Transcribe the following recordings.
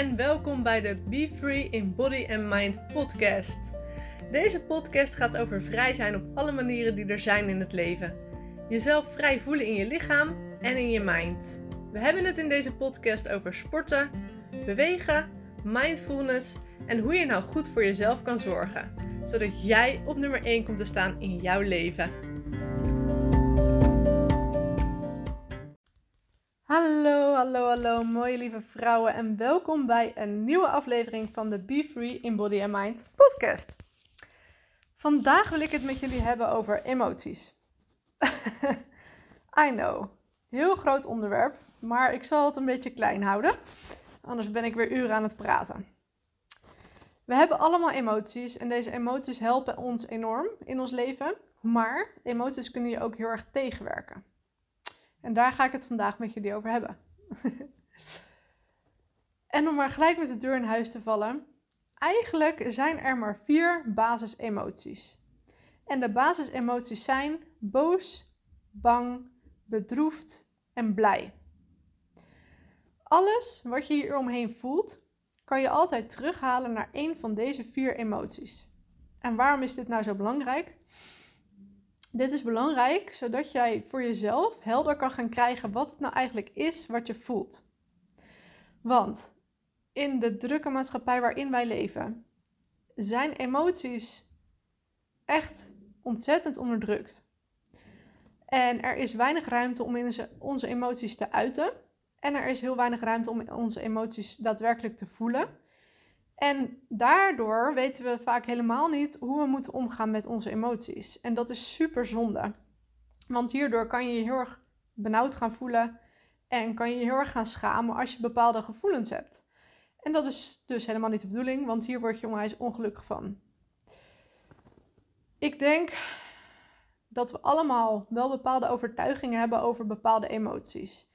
en welkom bij de Be Free in Body and Mind podcast. Deze podcast gaat over vrij zijn op alle manieren die er zijn in het leven. Jezelf vrij voelen in je lichaam en in je mind. We hebben het in deze podcast over sporten, bewegen, mindfulness en hoe je nou goed voor jezelf kan zorgen, zodat jij op nummer 1 komt te staan in jouw leven. Hallo, hallo, hallo, mooie lieve vrouwen en welkom bij een nieuwe aflevering van de Be Free in Body and Mind podcast. Vandaag wil ik het met jullie hebben over emoties. I know, heel groot onderwerp, maar ik zal het een beetje klein houden, anders ben ik weer uren aan het praten. We hebben allemaal emoties en deze emoties helpen ons enorm in ons leven, maar emoties kunnen je ook heel erg tegenwerken. En daar ga ik het vandaag met jullie over hebben. en om maar gelijk met de deur in huis te vallen. Eigenlijk zijn er maar vier basisemoties. En de basisemoties zijn boos, bang, bedroefd en blij. Alles wat je hier omheen voelt, kan je altijd terughalen naar één van deze vier emoties. En waarom is dit nou zo belangrijk? Dit is belangrijk zodat jij voor jezelf helder kan gaan krijgen wat het nou eigenlijk is wat je voelt. Want in de drukke maatschappij waarin wij leven, zijn emoties echt ontzettend onderdrukt. En er is weinig ruimte om onze emoties te uiten. En er is heel weinig ruimte om onze emoties daadwerkelijk te voelen. En daardoor weten we vaak helemaal niet hoe we moeten omgaan met onze emoties. En dat is super zonde. Want hierdoor kan je je heel erg benauwd gaan voelen en kan je je heel erg gaan schamen als je bepaalde gevoelens hebt. En dat is dus helemaal niet de bedoeling, want hier word je onwijs ongelukkig van. Ik denk dat we allemaal wel bepaalde overtuigingen hebben over bepaalde emoties.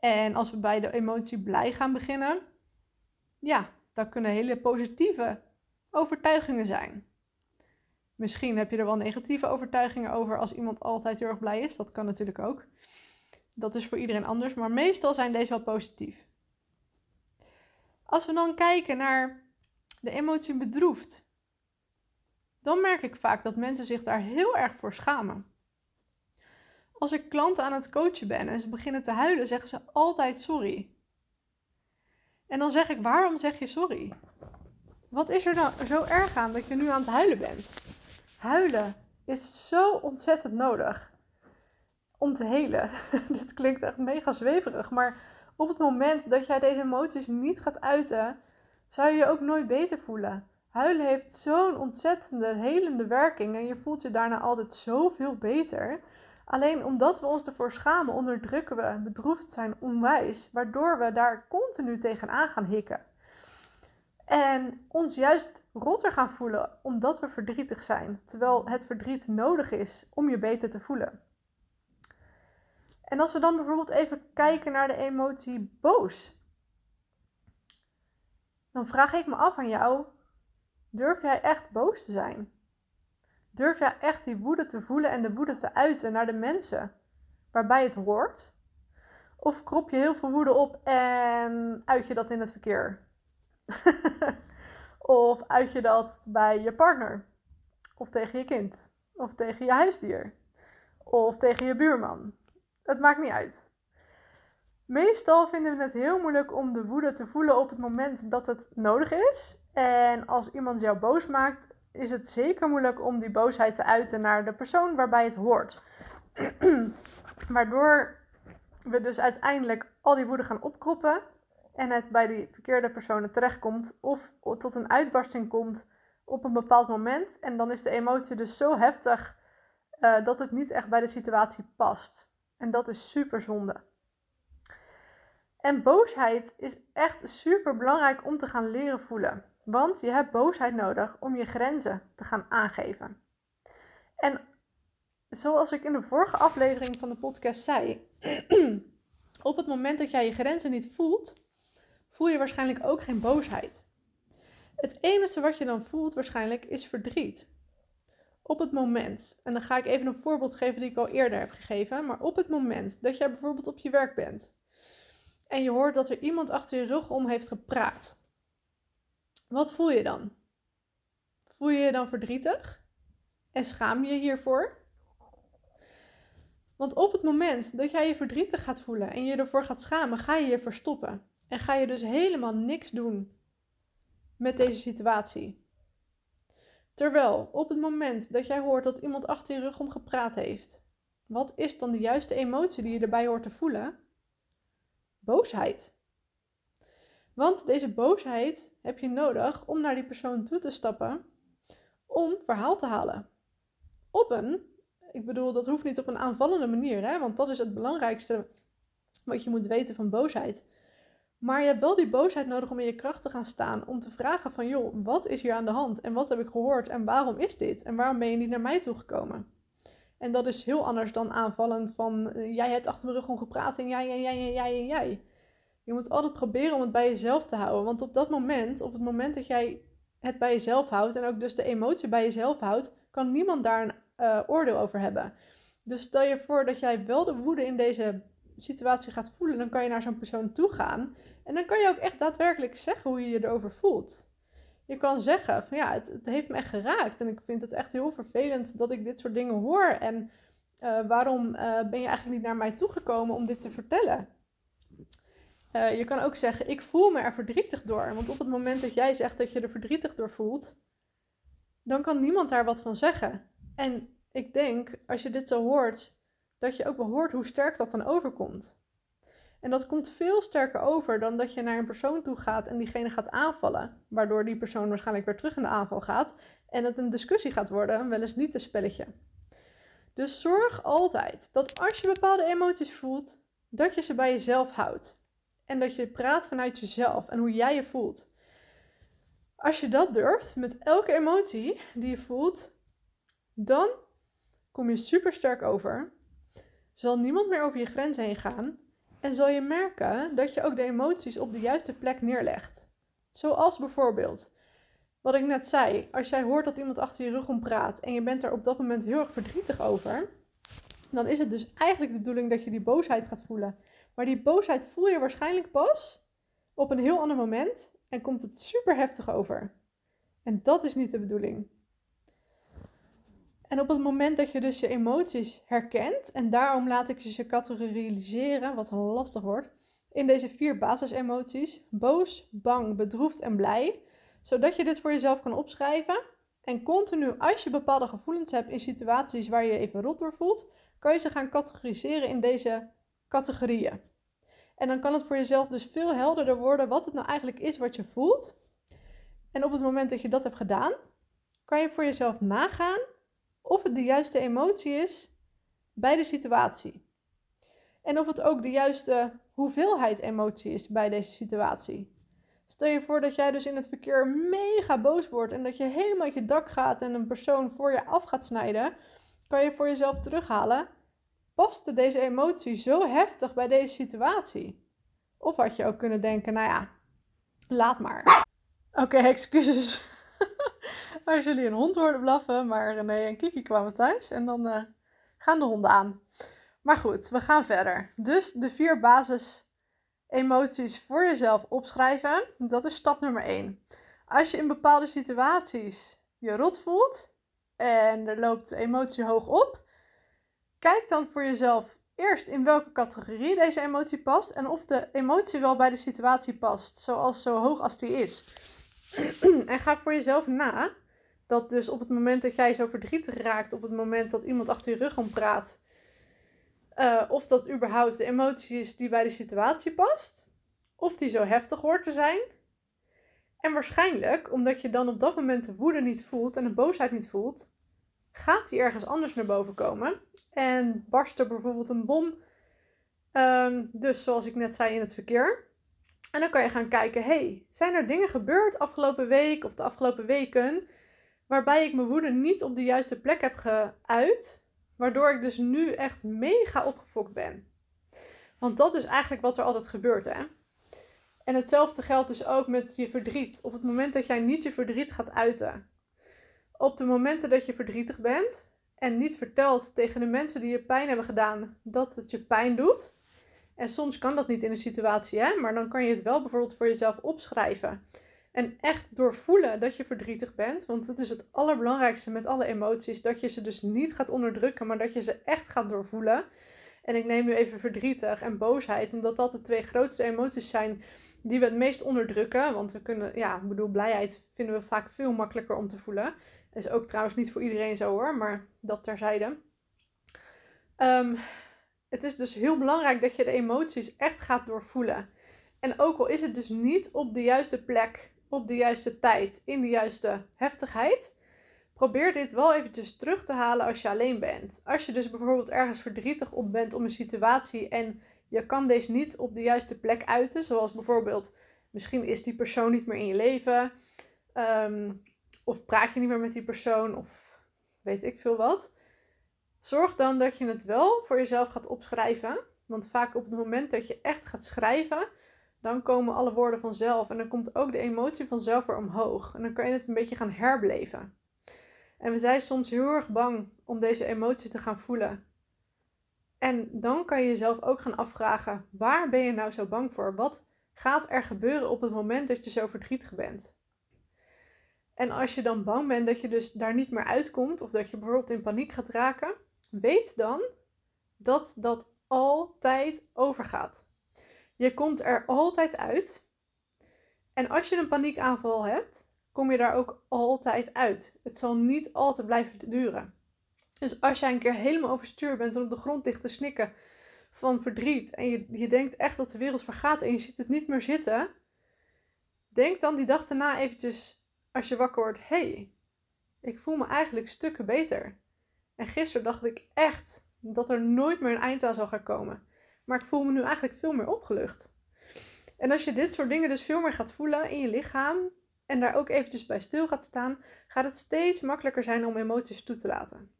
En als we bij de emotie blij gaan beginnen, ja, dat kunnen hele positieve overtuigingen zijn. Misschien heb je er wel negatieve overtuigingen over als iemand altijd heel erg blij is. Dat kan natuurlijk ook. Dat is voor iedereen anders, maar meestal zijn deze wel positief. Als we dan kijken naar de emotie bedroefd, dan merk ik vaak dat mensen zich daar heel erg voor schamen. Als ik klanten aan het coachen ben en ze beginnen te huilen, zeggen ze altijd sorry. En dan zeg ik, waarom zeg je sorry? Wat is er nou zo erg aan dat je nu aan het huilen bent? Huilen is zo ontzettend nodig om te helen. Dit klinkt echt mega zweverig, maar op het moment dat jij deze emoties niet gaat uiten, zou je je ook nooit beter voelen. Huilen heeft zo'n ontzettende helende werking en je voelt je daarna altijd zoveel beter. Alleen omdat we ons ervoor schamen, onderdrukken we bedroefd zijn onwijs, waardoor we daar continu tegenaan gaan hikken. En ons juist rotter gaan voelen omdat we verdrietig zijn, terwijl het verdriet nodig is om je beter te voelen. En als we dan bijvoorbeeld even kijken naar de emotie boos, dan vraag ik me af aan jou: durf jij echt boos te zijn? Durf jij echt die woede te voelen en de woede te uiten naar de mensen waarbij het hoort? Of krop je heel veel woede op en uit je dat in het verkeer? of uit je dat bij je partner? Of tegen je kind? Of tegen je huisdier? Of tegen je buurman? Het maakt niet uit. Meestal vinden we het heel moeilijk om de woede te voelen op het moment dat het nodig is. En als iemand jou boos maakt, is het zeker moeilijk om die boosheid te uiten naar de persoon waarbij het hoort. Waardoor we dus uiteindelijk al die woede gaan opkroppen en het bij die verkeerde personen terechtkomt of tot een uitbarsting komt op een bepaald moment. En dan is de emotie dus zo heftig uh, dat het niet echt bij de situatie past. En dat is super zonde. En boosheid is echt super belangrijk om te gaan leren voelen. Want je hebt boosheid nodig om je grenzen te gaan aangeven. En zoals ik in de vorige aflevering van de podcast zei, op het moment dat jij je grenzen niet voelt, voel je waarschijnlijk ook geen boosheid. Het enige wat je dan voelt waarschijnlijk is verdriet. Op het moment, en dan ga ik even een voorbeeld geven die ik al eerder heb gegeven, maar op het moment dat jij bijvoorbeeld op je werk bent en je hoort dat er iemand achter je rug om heeft gepraat Wat voel je dan? Voel je je dan verdrietig? En schaam je je hiervoor? Want op het moment dat jij je verdrietig gaat voelen en je ervoor gaat schamen, ga je je verstoppen. En ga je dus helemaal niks doen met deze situatie. Terwijl op het moment dat jij hoort dat iemand achter je rug om gepraat heeft, wat is dan de juiste emotie die je erbij hoort te voelen? Boosheid. Want deze boosheid heb je nodig om naar die persoon toe te stappen om verhaal te halen. Op een, ik bedoel, dat hoeft niet op een aanvallende manier, hè, want dat is het belangrijkste wat je moet weten van boosheid. Maar je hebt wel die boosheid nodig om in je kracht te gaan staan. Om te vragen van, joh, wat is hier aan de hand? En wat heb ik gehoord? En waarom is dit? En waarom ben je niet naar mij toegekomen? En dat is heel anders dan aanvallend van, jij hebt achter mijn rug om gepraat en jij en jij en jij en jij. Je moet altijd proberen om het bij jezelf te houden. Want op dat moment, op het moment dat jij het bij jezelf houdt en ook dus de emotie bij jezelf houdt, kan niemand daar een uh, oordeel over hebben. Dus stel je voor dat jij wel de woede in deze situatie gaat voelen, dan kan je naar zo'n persoon toe gaan. En dan kan je ook echt daadwerkelijk zeggen hoe je je erover voelt. Je kan zeggen van ja, het, het heeft me echt geraakt. En ik vind het echt heel vervelend dat ik dit soort dingen hoor. En uh, waarom uh, ben je eigenlijk niet naar mij toegekomen om dit te vertellen? Uh, je kan ook zeggen, ik voel me er verdrietig door. Want op het moment dat jij zegt dat je er verdrietig door voelt, dan kan niemand daar wat van zeggen. En ik denk, als je dit zo hoort, dat je ook wel hoort hoe sterk dat dan overkomt. En dat komt veel sterker over dan dat je naar een persoon toe gaat en diegene gaat aanvallen. Waardoor die persoon waarschijnlijk weer terug in de aanval gaat en het een discussie gaat worden, wel eens niet een spelletje. Dus zorg altijd dat als je bepaalde emoties voelt, dat je ze bij jezelf houdt. En dat je praat vanuit jezelf en hoe jij je voelt. Als je dat durft met elke emotie die je voelt, dan kom je super sterk over. Zal niemand meer over je grens heen gaan en zal je merken dat je ook de emoties op de juiste plek neerlegt. Zoals bijvoorbeeld, wat ik net zei, als jij hoort dat iemand achter je rug om praat en je bent er op dat moment heel erg verdrietig over, dan is het dus eigenlijk de bedoeling dat je die boosheid gaat voelen. Maar die boosheid voel je waarschijnlijk pas op een heel ander moment en komt het super heftig over. En dat is niet de bedoeling. En op het moment dat je dus je emoties herkent, en daarom laat ik ze categoriseren, wat een lastig wordt, in deze vier basisemoties: boos, bang, bedroefd en blij, zodat je dit voor jezelf kan opschrijven. En continu, als je bepaalde gevoelens hebt in situaties waar je je even rot door voelt, kan je ze gaan categoriseren in deze categorieën. En dan kan het voor jezelf dus veel helderder worden wat het nou eigenlijk is wat je voelt. En op het moment dat je dat hebt gedaan, kan je voor jezelf nagaan of het de juiste emotie is bij de situatie. En of het ook de juiste hoeveelheid emotie is bij deze situatie. Stel je voor dat jij dus in het verkeer mega boos wordt en dat je helemaal uit je dak gaat en een persoon voor je af gaat snijden, kan je voor jezelf terughalen. Paste deze emotie zo heftig bij deze situatie? Of had je ook kunnen denken, nou ja, laat maar. Oké, excuses als jullie een hond hoorden blaffen. Maar René en Kiki kwamen thuis en dan uh, gaan de honden aan. Maar goed, we gaan verder. Dus de vier basis emoties voor jezelf opschrijven. Dat is stap nummer 1. Als je in bepaalde situaties je rot voelt en er loopt emotie hoog op, kijk dan voor jezelf eerst in welke categorie deze emotie past en of de emotie wel bij de situatie past, zoals zo hoog als die is. en ga voor jezelf na dat dus op het moment dat jij zo verdrietig raakt, op het moment dat iemand achter je rug om praat, uh, of dat überhaupt de emotie is die bij de situatie past, of die zo heftig hoort te zijn. En waarschijnlijk, omdat je dan op dat moment de woede niet voelt en de boosheid niet voelt, gaat die ergens anders naar boven komen. En barst er bijvoorbeeld een bom, um, dus zoals ik net zei in het verkeer. En dan kan je gaan kijken, hey, zijn er dingen gebeurd afgelopen week of de afgelopen weken waarbij ik mijn woede niet op de juiste plek heb geuit, waardoor ik dus nu echt mega opgefokt ben. Want dat is eigenlijk wat er altijd gebeurt, hè? En hetzelfde geldt dus ook met je verdriet. Op het moment dat jij niet je verdriet gaat uiten. Op de momenten dat je verdrietig bent en niet vertelt tegen de mensen die je pijn hebben gedaan dat het je pijn doet. En soms kan dat niet in een situatie, hè? maar dan kan je het wel bijvoorbeeld voor jezelf opschrijven. En echt doorvoelen dat je verdrietig bent. Want dat is het allerbelangrijkste met alle emoties. Dat je ze dus niet gaat onderdrukken, maar dat je ze echt gaat doorvoelen. En ik neem nu even verdrietig en boosheid, omdat dat de twee grootste emoties zijn die we het meest onderdrukken. Want we kunnen, ja, ik bedoel, blijheid vinden we vaak veel makkelijker om te voelen. Is ook trouwens niet voor iedereen zo hoor, maar dat terzijde. Um, het is dus heel belangrijk dat je de emoties echt gaat doorvoelen. En ook al is het dus niet op de juiste plek, op de juiste tijd, in de juiste heftigheid, probeer dit wel eventjes terug te halen als je alleen bent. Als je dus bijvoorbeeld ergens verdrietig op bent om een situatie en je kan deze niet op de juiste plek uiten, zoals bijvoorbeeld misschien is die persoon niet meer in je leven, ehm, of praat je niet meer met die persoon, of weet ik veel wat. Zorg dan dat je het wel voor jezelf gaat opschrijven. Want vaak op het moment dat je echt gaat schrijven, dan komen alle woorden vanzelf. En dan komt ook de emotie vanzelf weer omhoog. En dan kan je het een beetje gaan herbeleven. En we zijn soms heel erg bang om deze emoties te gaan voelen. En dan kan je jezelf ook gaan afvragen: waar ben je nou zo bang voor? Wat gaat er gebeuren op het moment dat je zo verdrietig bent? En als je dan bang bent dat je dus daar niet meer uitkomt, of dat je bijvoorbeeld in paniek gaat raken, weet dan dat dat altijd overgaat. Je komt er altijd uit. En als je een paniekaanval hebt, kom je daar ook altijd uit. Het zal niet altijd blijven duren. Dus als jij een keer helemaal overstuur bent en op de grond ligt te snikken van verdriet en je, je denkt echt dat de wereld vergaat en je ziet het niet meer zitten, denk dan die dag daarna eventjes als je wakker wordt, hey, ik voel me eigenlijk stukken beter. En gisteren dacht ik echt dat er nooit meer een eind aan zou gaan komen. Maar ik voel me nu eigenlijk veel meer opgelucht. En als je dit soort dingen dus veel meer gaat voelen in je lichaam en daar ook eventjes bij stil gaat staan, gaat het steeds makkelijker zijn om emoties toe te laten.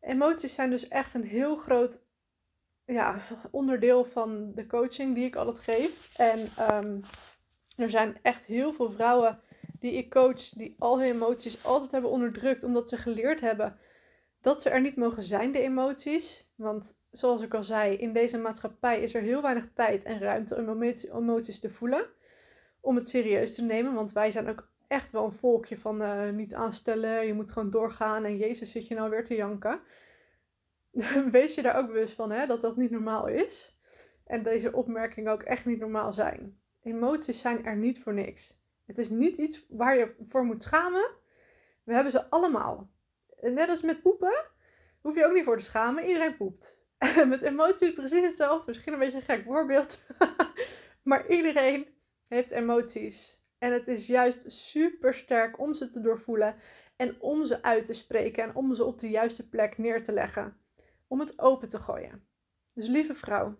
Emoties zijn dus echt een heel groot ja, onderdeel van de coaching die ik altijd geef. En um, er zijn echt heel veel vrouwen die ik coach die al hun emoties altijd hebben onderdrukt omdat ze geleerd hebben dat ze er niet mogen zijn, de emoties. Want zoals ik al zei, in deze maatschappij is er heel weinig tijd en ruimte om emoties te voelen. Om het serieus te nemen, want wij zijn ook echt wel een volkje van uh, niet aanstellen, je moet gewoon doorgaan en Jezus zit je nou weer te janken. Wees je daar ook bewust van, hè, dat dat niet normaal is. En deze opmerkingen ook echt niet normaal zijn. Emoties zijn er niet voor niks. Het is niet iets waar je voor moet schamen. We hebben ze allemaal net als met poepen, hoef je ook niet voor te schamen. Iedereen poept. met emoties precies hetzelfde. Misschien een beetje een gek voorbeeld. maar iedereen heeft emoties. En het is juist super sterk om ze te doorvoelen. En om ze uit te spreken. En om ze op de juiste plek neer te leggen. Om het open te gooien. Dus lieve vrouw,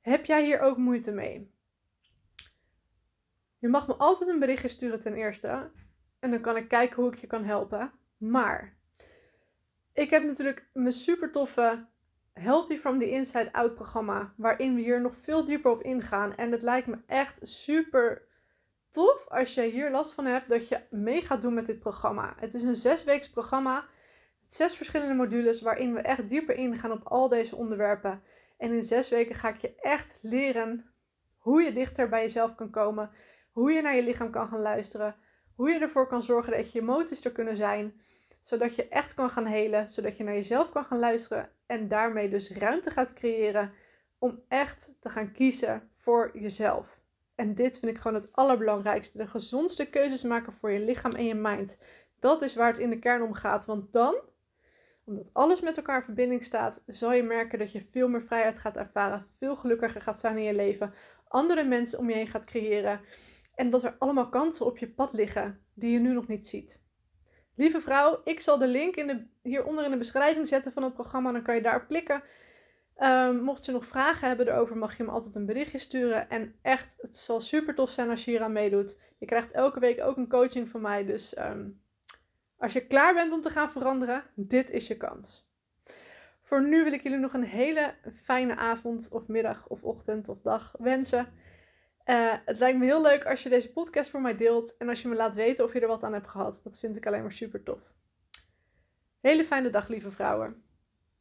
heb jij hier ook moeite mee? Je mag me altijd een berichtje sturen ten eerste. En dan kan ik kijken hoe ik je kan helpen. Maar ik heb natuurlijk mijn super toffe Healthy from the Inside Out programma, waarin we hier nog veel dieper op ingaan. En het lijkt me echt super tof als je hier last van hebt dat je mee gaat doen met dit programma. Het is een zesweeks programma zes verschillende modules waarin we echt dieper ingaan op al deze onderwerpen. En in zes weken ga ik je echt leren hoe je dichter bij jezelf kan komen, hoe je naar je lichaam kan gaan luisteren, hoe je ervoor kan zorgen dat je emoties er kunnen zijn. Zodat je echt kan gaan helen. Zodat je naar jezelf kan gaan luisteren. En daarmee dus ruimte gaat creëren om echt te gaan kiezen voor jezelf. En dit vind ik gewoon het allerbelangrijkste. De gezondste keuzes maken voor je lichaam en je mind. Dat is waar het in de kern om gaat. Want dan, omdat alles met elkaar in verbinding staat, zal je merken dat je veel meer vrijheid gaat ervaren. Veel gelukkiger gaat zijn in je leven. Andere mensen om je heen gaat creëren. En dat er allemaal kansen op je pad liggen die je nu nog niet ziet. Lieve vrouw, ik zal de link in de, hieronder in de beschrijving zetten van het programma. Dan kan je daarop klikken. Um, mocht je nog vragen hebben erover, mag je me altijd een berichtje sturen. En echt, het zal super tof zijn als je hier aan meedoet. Je krijgt elke week ook een coaching van mij. Dus um, als je klaar bent om te gaan veranderen, dit is je kans. Voor nu wil ik jullie nog een hele fijne avond of middag of ochtend of dag wensen. Uh, het lijkt me heel leuk als je deze podcast voor mij deelt en als je me laat weten of je er wat aan hebt gehad. Dat vind ik alleen maar super tof. Hele fijne dag, lieve vrouwen.